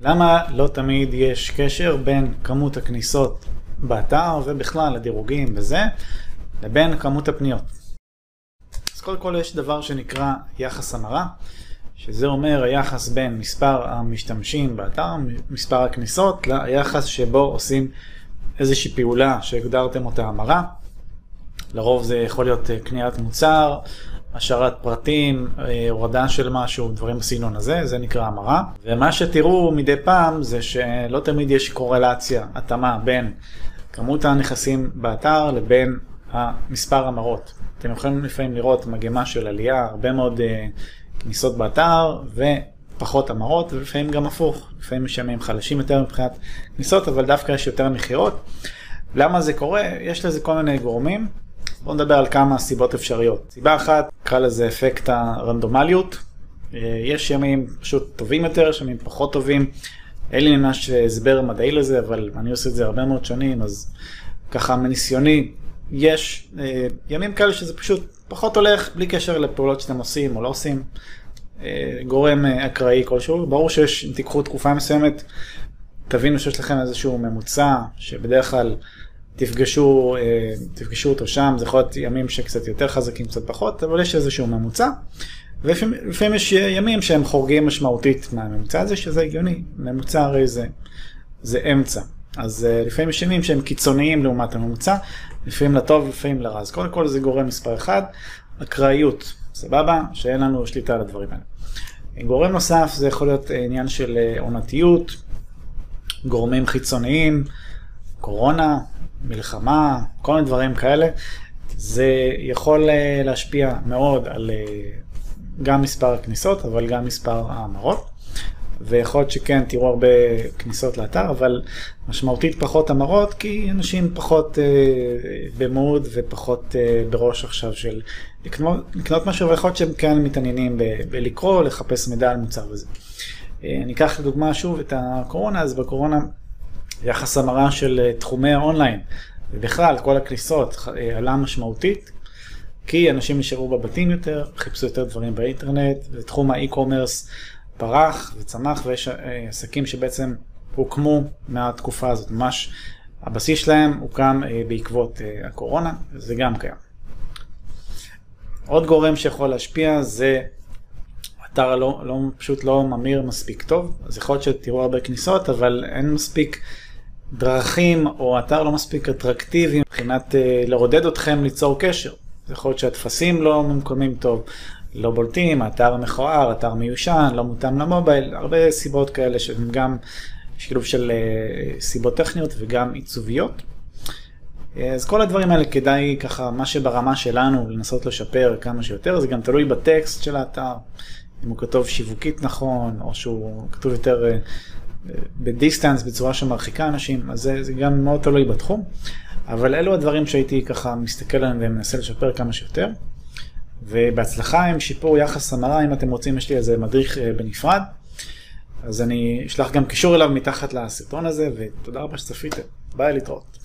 למה לא תמיד יש קשר בין כמות הכניסות באתר ובכלל הדירוגים וזה, לבין כמות הפניות? אז קודם כל יש דבר שנקרא יחס המרה, שזה אומר היחס בין מספר המשתמשים באתר, מספר הכניסות, ליחס שבו עושים איזושהי פעולה שהגדרתם אותה המרה. לרוב זה יכול להיות קניית מוצר, השארת פרטים, אה, הורדה של משהו, דברים בסגנון הזה, זה נקרא המרה. ומה שתראו מדי פעם זה שלא תמיד יש קורלציה, התאמה בין כמות הנכסים באתר לבין המספר המרות. אתם יכולים לפעמים לראות מגמה של עלייה, הרבה מאוד uh, כניסות באתר ופחות המרות, ולפעמים גם הפוך, לפעמים יש ימים חלשים יותר מבחינת כניסות, אבל דווקא יש יותר מכירות. למה זה קורה? יש לזה כל מיני גורמים. בואו נדבר על כמה סיבות אפשריות. סיבה אחת, נקרא לזה אפקט הרנדומליות. אה, יש ימים פשוט טובים יותר, יש ימים פחות טובים. אין לי ממש הסבר מדעי לזה, אבל אני עושה את זה הרבה מאוד שנים, אז ככה מניסיוני, יש אה, ימים כאלה שזה פשוט פחות הולך, בלי קשר לפעולות שאתם עושים או לא עושים. אה, גורם אקראי כלשהו, ברור שיש, אם תיקחו תקופה מסוימת, תבינו שיש לכם איזשהו ממוצע, שבדרך כלל תפגשו, אה, תפגשו אותו שם, זה יכול להיות ימים שקצת יותר חזקים, קצת פחות, אבל יש איזשהו ממוצע. ולפעמים יש ימים שהם חורגים משמעותית מהממוצע הזה, שזה הגיוני, ממוצע הרי זה, זה אמצע. אז uh, לפעמים יש ימים שהם קיצוניים לעומת הממוצע, לפעמים לטוב, לפעמים לרע. אז קודם כל זה גורם מספר אחד, אקראיות, סבבה? שאין לנו שליטה על הדברים האלה. גורם נוסף זה יכול להיות עניין של אה, עונתיות, גורמים חיצוניים, קורונה, מלחמה, כל מיני דברים כאלה, זה יכול אה, להשפיע מאוד על אה, גם מספר הכניסות, אבל גם מספר ההמרות. ויכול להיות שכן, תראו הרבה כניסות לאתר, אבל משמעותית פחות המרות, כי אנשים פחות אה, במוד ופחות אה, בראש עכשיו של לקנות, לקנות משהו, ויכול להיות שהם כן מתעניינים ב, בלקרוא, לחפש מידע על מוצר וזה. אה, אני אקח לדוגמה שוב את הקורונה, אז בקורונה יחס המרה של אה, תחומי האונליין, ובכלל כל הכניסות אה, עלה משמעותית, כי אנשים נשארו בבתים יותר, חיפשו יותר דברים באינטרנט, ותחום ה-e-commerce פרח וצמח, ויש אה, עסקים שבעצם הוקמו מהתקופה הזאת, ממש הבסיס שלהם הוקם בעקבות הקורונה, זה גם קיים. עוד גורם שיכול להשפיע זה אתר לא, לא, פשוט לא ממיר מספיק טוב, אז יכול להיות שתראו הרבה כניסות, אבל אין מספיק דרכים או אתר לא מספיק אטרקטיבי מבחינת uh, לעודד אתכם ליצור קשר. יכול להיות שהטפסים לא ממקומים טוב, לא בולטים, האתר מכוער, אתר מיושן, לא מותאם למובייל, הרבה סיבות כאלה שהן גם שילוב של uh, סיבות טכניות וגם עיצוביות. אה, אז כל הדברים האלה כדאי ככה, מה שברמה שלנו לנסות לשפר כמה שיותר, זה גם תלוי בטקסט של האתר, אם הוא כתוב שיווקית נכון, או שהוא כתוב יותר בדיסטנס, בצורה שמרחיקה אנשים, אז זה, זה גם מאוד תלוי בתחום. אבל אלו הדברים שהייתי ככה מסתכל עליהם ומנסה לשפר כמה שיותר. ובהצלחה עם שיפור יחס המרה, אם אתם רוצים, יש לי איזה מדריך אה, בנפרד. אז אני אשלח גם קישור אליו מתחת לסרטון הזה, ותודה רבה שצפיתם. ביי להתראות.